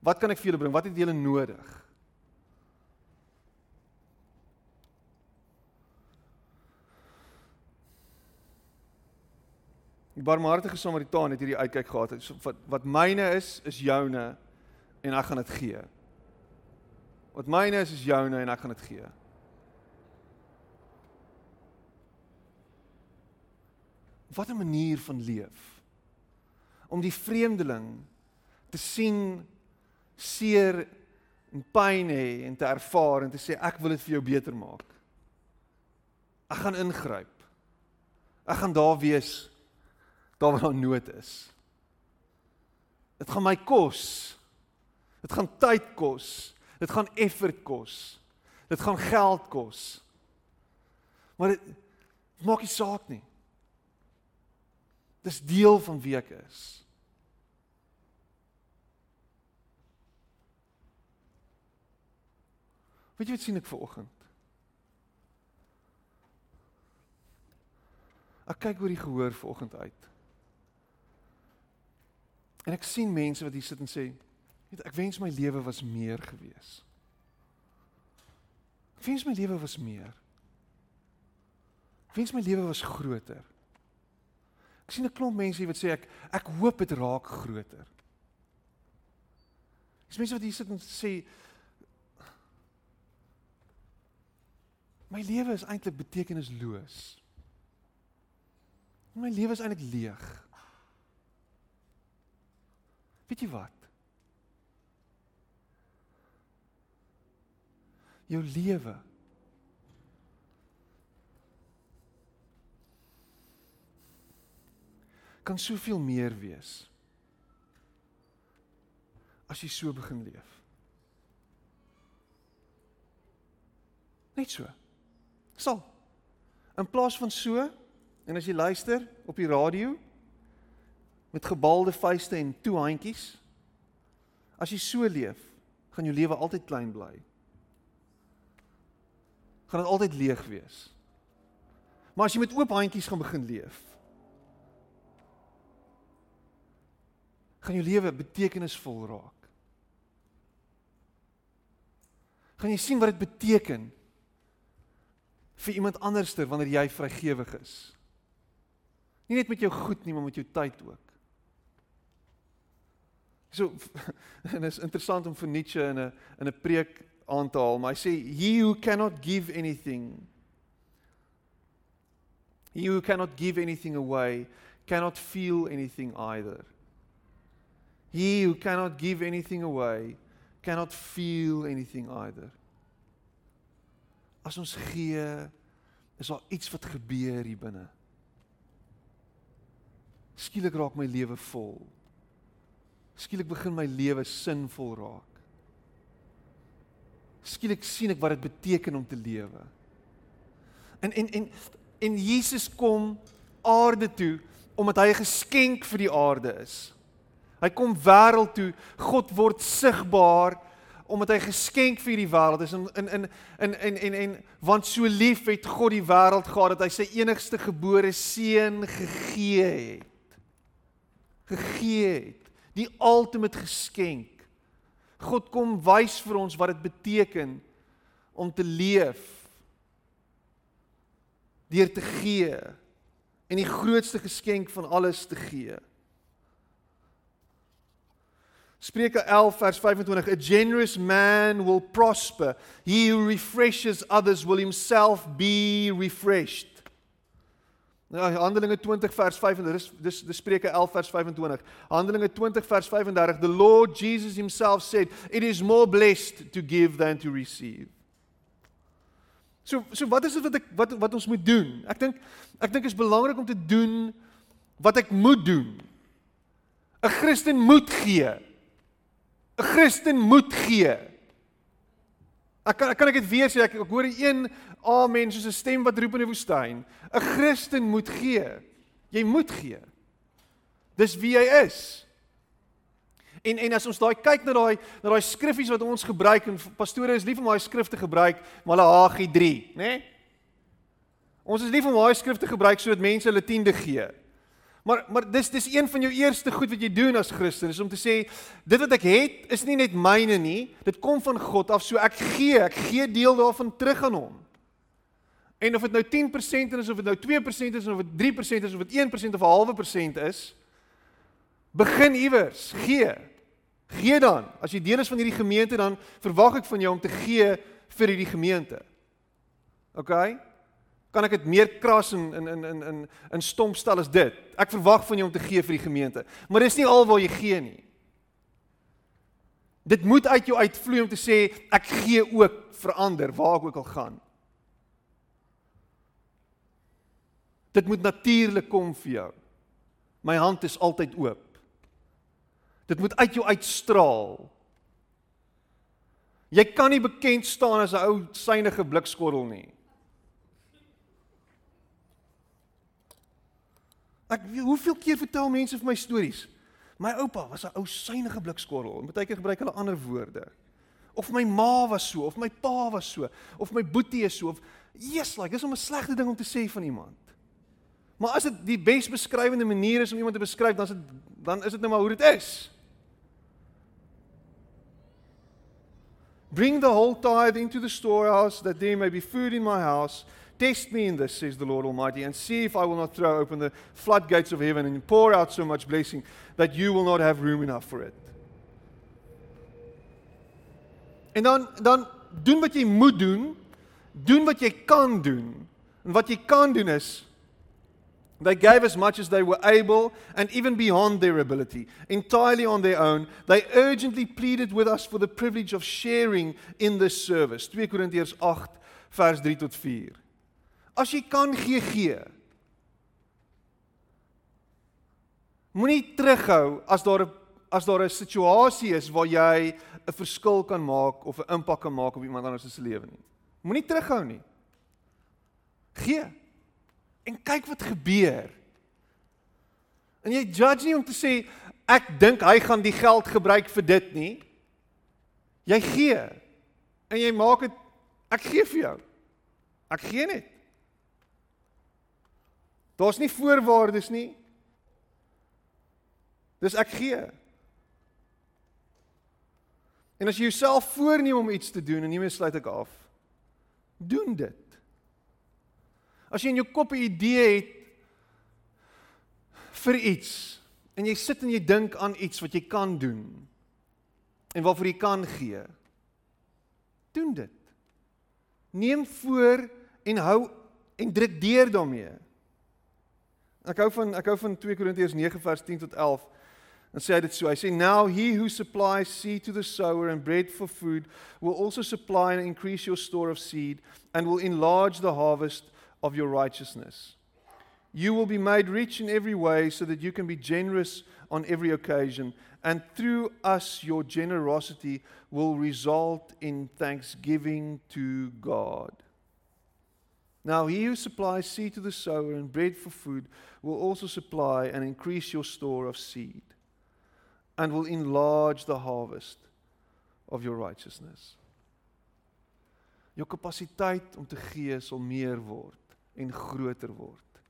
Wat kan ek vir julle bring? Wat het julle nodig? Die barmhartige Samaritaan het hierdie uitkyk gehad. So, wat wat myne is, is joune en ek gaan dit gee. Wat myne is, is joune en ek gaan dit gee. Wat 'n manier van leef. Om die vreemdeling te sien seer en pyn hê en te ervaar en te sê ek wil dit vir jou beter maak. Ek gaan ingryp. Ek gaan daar wees daar waar daar nood is. Dit gaan my kos. Dit gaan tyd kos. Dit gaan effort kos. Dit gaan geld kos. Maar dit maak nie saak nie. Dis deel van wie ek is. Weet jy wat sien ek ver oggend? Ek kyk oor die gehoor ver oggend uit. En ek sien mense wat hier sit en sê, weet ek wens my lewe was meer gewees. Ek wens my lewe was meer. Ek wens my lewe was groter. Ek sien 'n klomp mense wat sê ek ek hoop dit raak groter. Dis mense wat hier sit en sê my lewe is eintlik betekenisloos. My lewe is eintlik leeg. Weet jy wat? Jou lewe kan soveel meer wees as jy so begin leef. Net so. Sal. In plaas van so en as jy luister op die radio met gebalde vuiste en toe handjies. As jy so leef, gaan jou lewe altyd klein bly. Gaan dit altyd leeg wees. Maar as jy met oop handjies gaan begin leef, gaan jou lewe betekenisvol raak. Gaan jy sien wat dit beteken vir iemand anderster wanneer jy vrygewig is. Nie net met jou goed nie, maar met jou tyd ook. So en is interessant om vir Nietzsche in 'n in 'n preek aan te haal, maar hy sê he who cannot give anything he who cannot give anything away cannot feel anything either. He who cannot give anything away cannot feel anything either. As ons gee, is daar iets wat gebeur hier binne. Skielik raak my lewe vol skielik begin my lewe sinvol raak. Skielik sien ek wat dit beteken om te lewe. En en en en Jesus kom aarde toe omdat hy 'n geskenk vir die aarde is. Hy kom wêreld toe, God word sigbaar omdat hy geskenk vir die wêreld is in in in in en en en want so lief het God die wêreld gehad dat hy sy enigste gebore seun gegee het. Gegee het die ultimate geskenk. God kom wys vir ons wat dit beteken om te leef deur te gee en die grootste geskenk van alles te gee. Spreuke 11 vers 25 A generous man will prosper he who refreshes others will himself be refreshed Ja, Handelinge 20 vers 35. Dis dis dis Spreuke 11 vers 25. Handelinge 20 vers 35. The Lord Jesus himself said, "It is more blessed to give than to receive." So so wat is dit wat ek wat wat ons moet doen? Ek dink ek dink is belangrik om te doen wat ek moet doen. 'n Christen moet gee. 'n Christen moet gee. Ek kan kan ek dit weer sê ek, ek hoor een amen soos 'n stem wat roep in die woestyn. 'n Christen moet gee. Jy moet gee. Dis wie jy is. En en as ons daai kyk na daai na daai skriffies wat ons gebruik en pastore is lief om daai skrifte gebruik, Malagi 3, né? Nee? Ons is lief om daai skrifte gebruik sodat mense hulle tiende gee. Maar maar dis dis een van jou eerste goed wat jy doen as Christen is om te sê dit wat ek het is nie net myne nie, dit kom van God af, so ek gee, ek gee deel daarvan terug aan hom. En of dit nou 10% is of dit nou 2% is of dit 3% is of dit 1% of 'n halwe persent is, begin iewers, gee. Gee dan. As jy deel is van hierdie gemeente dan verwag ek van jou om te gee vir hierdie gemeente. OK? Kan ek dit meer kras en in in in in in stomp stel as dit. Ek verwag van jou om te gee vir die gemeente. Maar dis nie alwaar jy gee nie. Dit moet uit jou uitvloei om te sê ek gee ook vir ander waar ek ook al gaan. Dit moet natuurlik kom vir jou. My hand is altyd oop. Dit moet uit jou uitstraal. Jy kan nie bekend staan as 'n ou synige blikskorrel nie. Ek hoeveel keer vertel mense vir my stories. My oupa was 'n ou synige blikskorrel. Party keer gebruik hulle ander woorde. Of my ma was so, of my pa was so, of my boetie is so of yes, like dis om 'n slegte ding om te sê van iemand. Maar as dit die besbeskrywende manier is om iemand te beskryf, dan is dit dan is dit nou maar hoe dit is. Bring the whole tithe into the storehouse that there may be food in my house. Test me in this, says the Lord Almighty, and see if I will not throw open the floodgates of heaven and pour out so much blessing that you will not have room enough for it. En dan dan doen wat jy moet doen, doen wat jy kan doen. En wat jy kan doen is They gave as much as they were able and even beyond their ability, entirely on their own. They urgently pleaded with us for the privilege of sharing in this service. 2 Korintiërs 8 vers 3 tot 4. As jy kan gee gee. Moenie terughou as daar 'n as daar 'n situasie is waar jy 'n verskil kan maak of 'n impak kan maak op iemand anders se lewe nie. Moenie terughou nie. Gee. En kyk wat gebeur. En jy judge nie om te sê ek dink hy gaan die geld gebruik vir dit nie. Jy gee. En jy maak dit ek gee vir jou. Ek gee net. Daar's nie voorwaardes nie. Dis ek gee. En as jy jouself voorneem om iets te doen en meer sluit ek af. Doen dit. As jy in jou kop 'n idee het vir iets en jy sit en jy dink aan iets wat jy kan doen en waarvoor jy kan gee. Doen dit. Neem voor en hou en druk deur daarmee. Ek hou van ek hou van 2 Korintiërs 9 vers 10 tot 11. Dan sê hy dit so. Hy sê now he who supplies seed to the sower and bread for food will also supply and increase your store of seed and will enlarge the harvest of your righteousness. You will be made rich in every way so that you can be generous on every occasion and through us your generosity will result in thanksgiving to God. Now, he who supplies seed to the sower and bread for food will also supply and increase your store of seed and will enlarge the harvest of your righteousness. Jou kapasiteit om te gee sal meer word en groter word.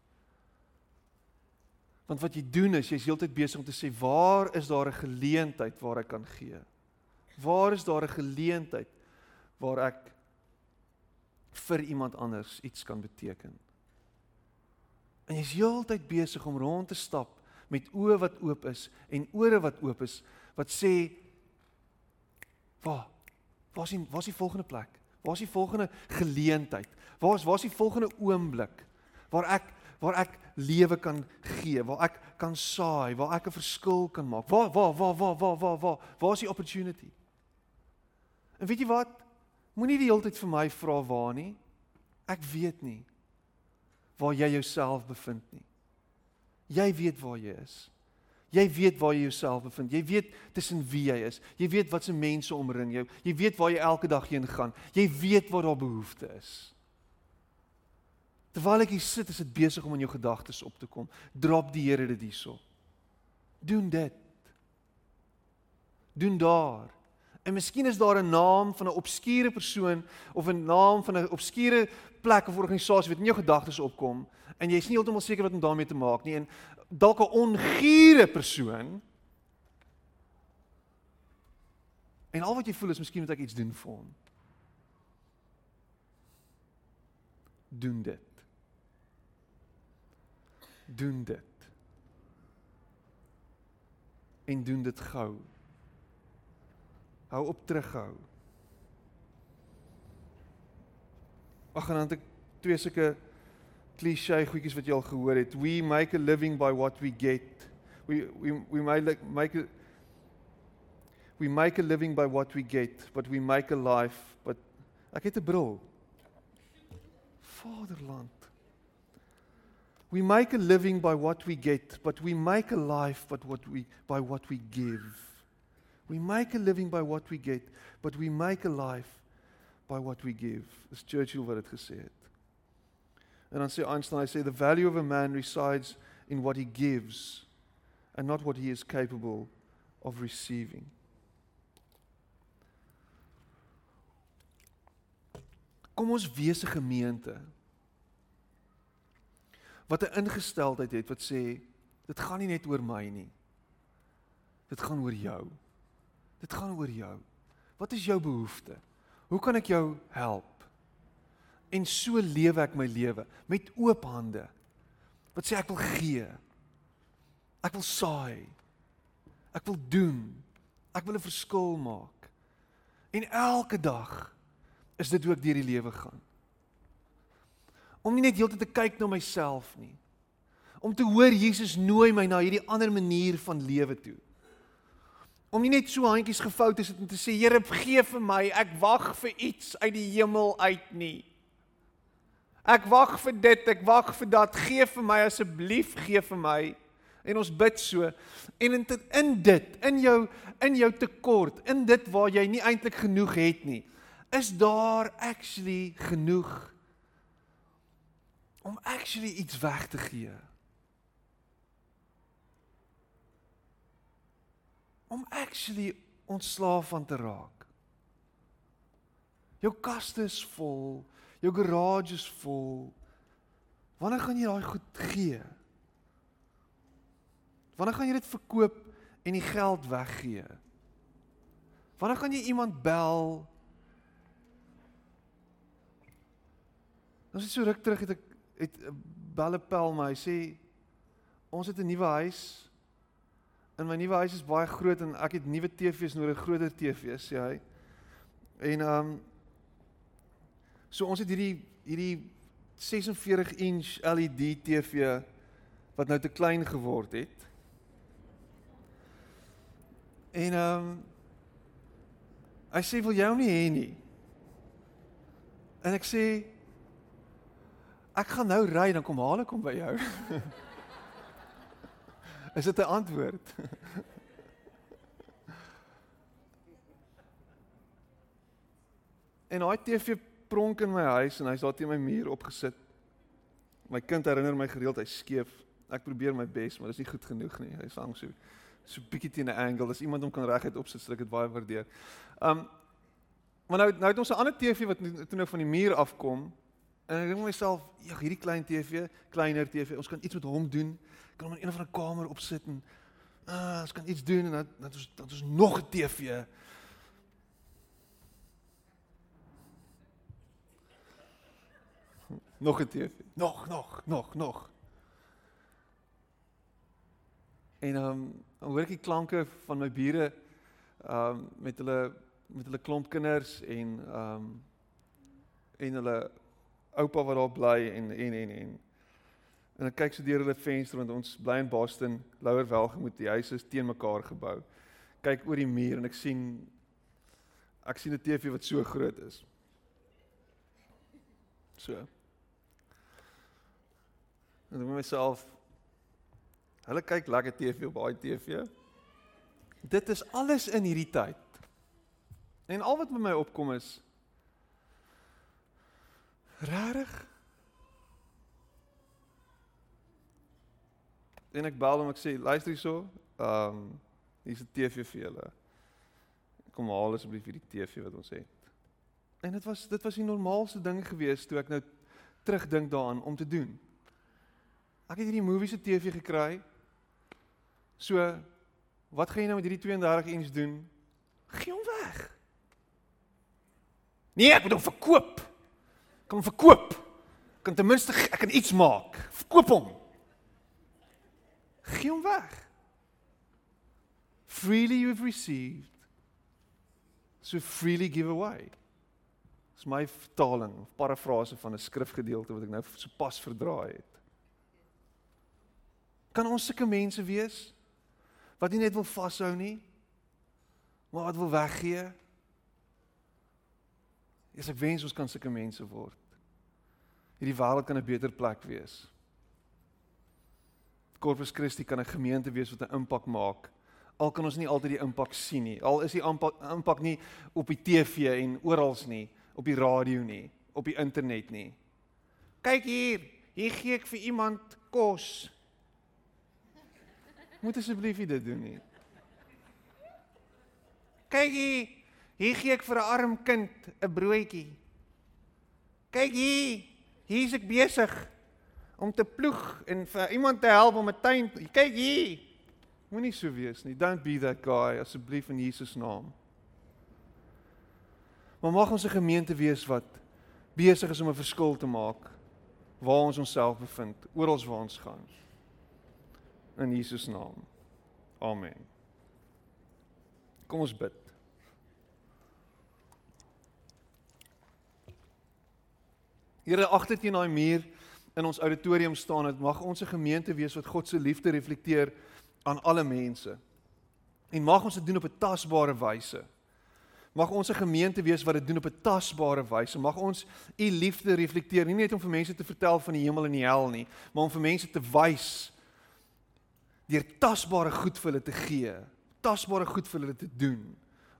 Want wat jy doen is jy's heeltyd besig om te sê waar is daar 'n geleentheid waar ek kan gee? Waar is daar 'n geleentheid waar ek vir iemand anders iets kan beteken. En jy's heeltyd besig om rond te stap met oë wat oop is en ore wat oop is wat sê waar waar is waar is die volgende plek? Waar is die volgende geleentheid? Waar is waar is die volgende oomblik waar ek waar ek lewe kan gee, waar ek kan saai, waar ek 'n verskil kan maak? Waar waar waar waar waar waar waar waar is die opportunity? En weet jy wat? Moenie die hele tyd vir my vra waar nie. Ek weet nie waar jy jouself bevind nie. Jy weet waar jy is. Jy weet waar jy jouself bevind. Jy weet tussen wie jy is. Jy weet watse mense omring jou. Jy weet waar jy elke dag heen gaan. Jy weet waar daar behoefte is. Terwyl ek hier sit, is dit besig om in jou gedagtes op te kom. Drop die Here dit hierso. Doen dit. Doen daar. En miskien is daar 'n naam van 'n obskure persoon of 'n naam van 'n obskure plek of organisasie wat in jou gedagtes opkom en jy is nie heeltemal seker wat om daarmee te maak nie en dalk 'n ongure persoon en al wat jy voel is miskien moet ek iets doen vir hom. Doen dit. Doen dit. En doen dit gou. Hou op terughou. Ag en dan het ek twee sulke klise goedjies wat jy al gehoor het. We make a living by what we get. We we we make make a We make a living by what we get, but we make a life, but ek het 'n bril. Vaderland. We make a living by what we get, but we make a life but what we by what we give. We make a living by what we get, but we make a life by what we give. Dis Churchill wat dit gesê het. En dan sê Einstein, hy sê the value of a man resides in what he gives and not what he is capable of receiving. Kom ons wees 'n gemeente wat 'n ingesteldheid het wat sê dit gaan nie net oor my nie. Dit gaan oor jou. Dit gaan oor jou. Wat is jou behoefte? Hoe kan ek jou help? En so lewe ek my lewe met oop hande. Wat sê ek wil gee? Ek wil saai. Ek wil doen. Ek wil 'n verskil maak. En elke dag is dit hoe ek deur die lewe gaan. Om nie net heeltyd te kyk na myself nie. Om te hoor Jesus nooi my na hierdie ander manier van lewe toe. Om nie net so handjies gevou te sit en te sê Here, gee vir my, ek wag vir iets uit die hemel uit nie. Ek wag vir dit, ek wag vir dat. Gee vir my asseblief, gee vir my. En ons bid so. En in in dit, in jou in jou tekort, in dit waar jy nie eintlik genoeg het nie, is daar actually genoeg om actually iets weg te gee. Om actually ontslaaf van te raak. Jou kaste is vol, Jou garage is vol. Wanneer gaan jy daai goed gee? Wanneer gaan jy dit verkoop en die geld weggee? Wanneer gaan jy iemand bel? Ons het so ruk terug het ek het belle pel my sê ons het 'n nuwe huis. En my nuwe huis is baie groot en ek het nuwe TV's nodig, groter TV's sê hy. En ehm um, So ons het hierdie hierdie 46 inch LED TV wat nou te klein geword het. En ehm um, hy sê wil jy hom nie hê nie. En ek sê ek gaan nou ry dan kom haal ek hom by jou. Is dit 'n antwoord? en daai TV pronk in my huis en hy's daar teen my muur opgesit. My kind herinner my gereeld hy skeef. Ek probeer my bes, maar dit is nie goed genoeg nie. Hy hang so so bietjie teen 'n angle. As iemand hom kan reguit opsit, sal ek dit baie waardeer. Um maar nou nou het ons 'n ander TV wat toe nou van die muur afkom. En ek dink myself, ja, hierdie klein TV, kleiner TV, ons kan iets met hom doen. Kan hom in een of ander kamer opsit en uh, ons kan iets doen en dan dan ons dan ons nog 'n TV. Nog 'n TV. Nog, nog, nog, nog. En ehm um, hoor ek die klanke van my bure ehm um, met hulle met hulle klomp kinders en ehm um, en hulle oupa wat daar bly en en en en en ek kyk so deur hulle venster want ons bly in Boston, Lower Welgemoot, die huise is teen mekaar gebou. Kyk oor die muur en ek sien ek sien 'n TV wat so groot is. So En ek dink myself hulle kyk lekker TV op daai TV. Dit is alles in hierdie tyd. En al wat by my opkom is rarig. En ek bel hom ek sê luister hierso, ehm um, hier's 'n TV vir julle. Kom haal asseblief hierdie TV wat ons het. En dit was dit was die normaalste ding gewees toe ek nou terugdink daaraan om te doen. Ek het hierdie movie se TV gekry. So wat gaan jy nou met hierdie 32 inch doen? Gee hom weg. Nee, ek moet hom verkoop. Kan hom verkoop. Kan ten minste ek kan iets maak. Verkoop hom. Gee hom weg. Freely you've received. So freely give away. Dis my vertaling of parafrase van 'n skrifgedeelte wat ek nou sopas verdraai het. Kan ons sulke mense wees wat nie net wil vashou nie, maar wat wil weggee? Yes, ek wens ons kan sulke mense word. Hierdie wêreld kan 'n beter plek wees. Corpus Christi kan 'n gemeente wees wat 'n impak maak. Al kan ons nie altyd die impak sien nie. Al is die impak impak nie op die TV en oral nie op die radio nie, op die internet nie. Kyk hier, hier gee ek vir iemand kos. Moet asseblief dit doen nie. Kyk hier, hier gee ek vir 'n arm kind 'n broodjie. Kyk hier, hier's ek besig om te ploeg en vir iemand te help om 'n tuin. Kyk hier. Moenie so wees nie. Don't be that guy asseblief in Jesus naam. Maar mag ons 'n gemeente wees wat besig is om 'n verskil te maak waar ons onsself bevind, oral waar ons gaan. In Jesus naam. Amen. Kom ons bid. Here agter teen daai muur in ons auditorium staan dit mag ons 'n gemeente wees wat God se liefde reflekteer aan alle mense. En mag ons dit doen op 'n tasbare wyse. Mag ons 'n gemeente wees wat dit doen op 'n tasbare wyse. Mag ons u liefde reflekteer, nie net om vir mense te vertel van die hemel en die hel nie, maar om vir mense te wys deur tasbare goed vir hulle te gee, tasbare goed vir hulle te doen,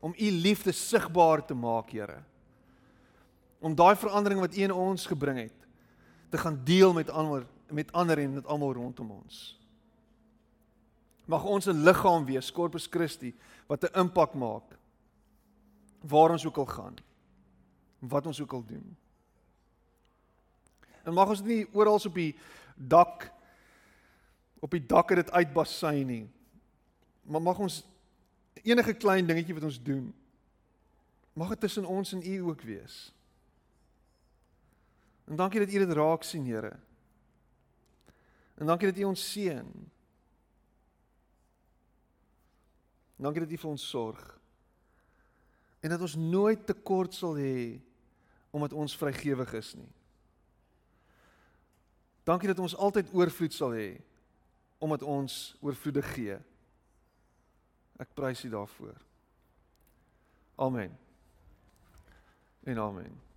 om u liefde sigbaar te maak, Here. Om daai verandering wat u in ons gebring het, te gaan deel met ander met ander en met almal rondom ons. Mag ons 'n liggaam wees, Corpus Christi, wat 'n impak maak waar ons ook al gaan. Wat ons ook al doen. En mag ons nie oral op die dak op die dakke dit uitbasyn nie. Maar mag ons enige klein dingetjie wat ons doen mag dit tussen ons en U ook wees. En dankie dat U dit raak sien, Here. En dankie dat U ons seën. Dankie dat U vir ons sorg en dat ons nooit tekort sal hê omdat ons vrygewig is nie. Dankie dat ons altyd oorvloed sal hê omdat ons oorvloedig gee. Ek prys U daarvoor. Amen. En amen.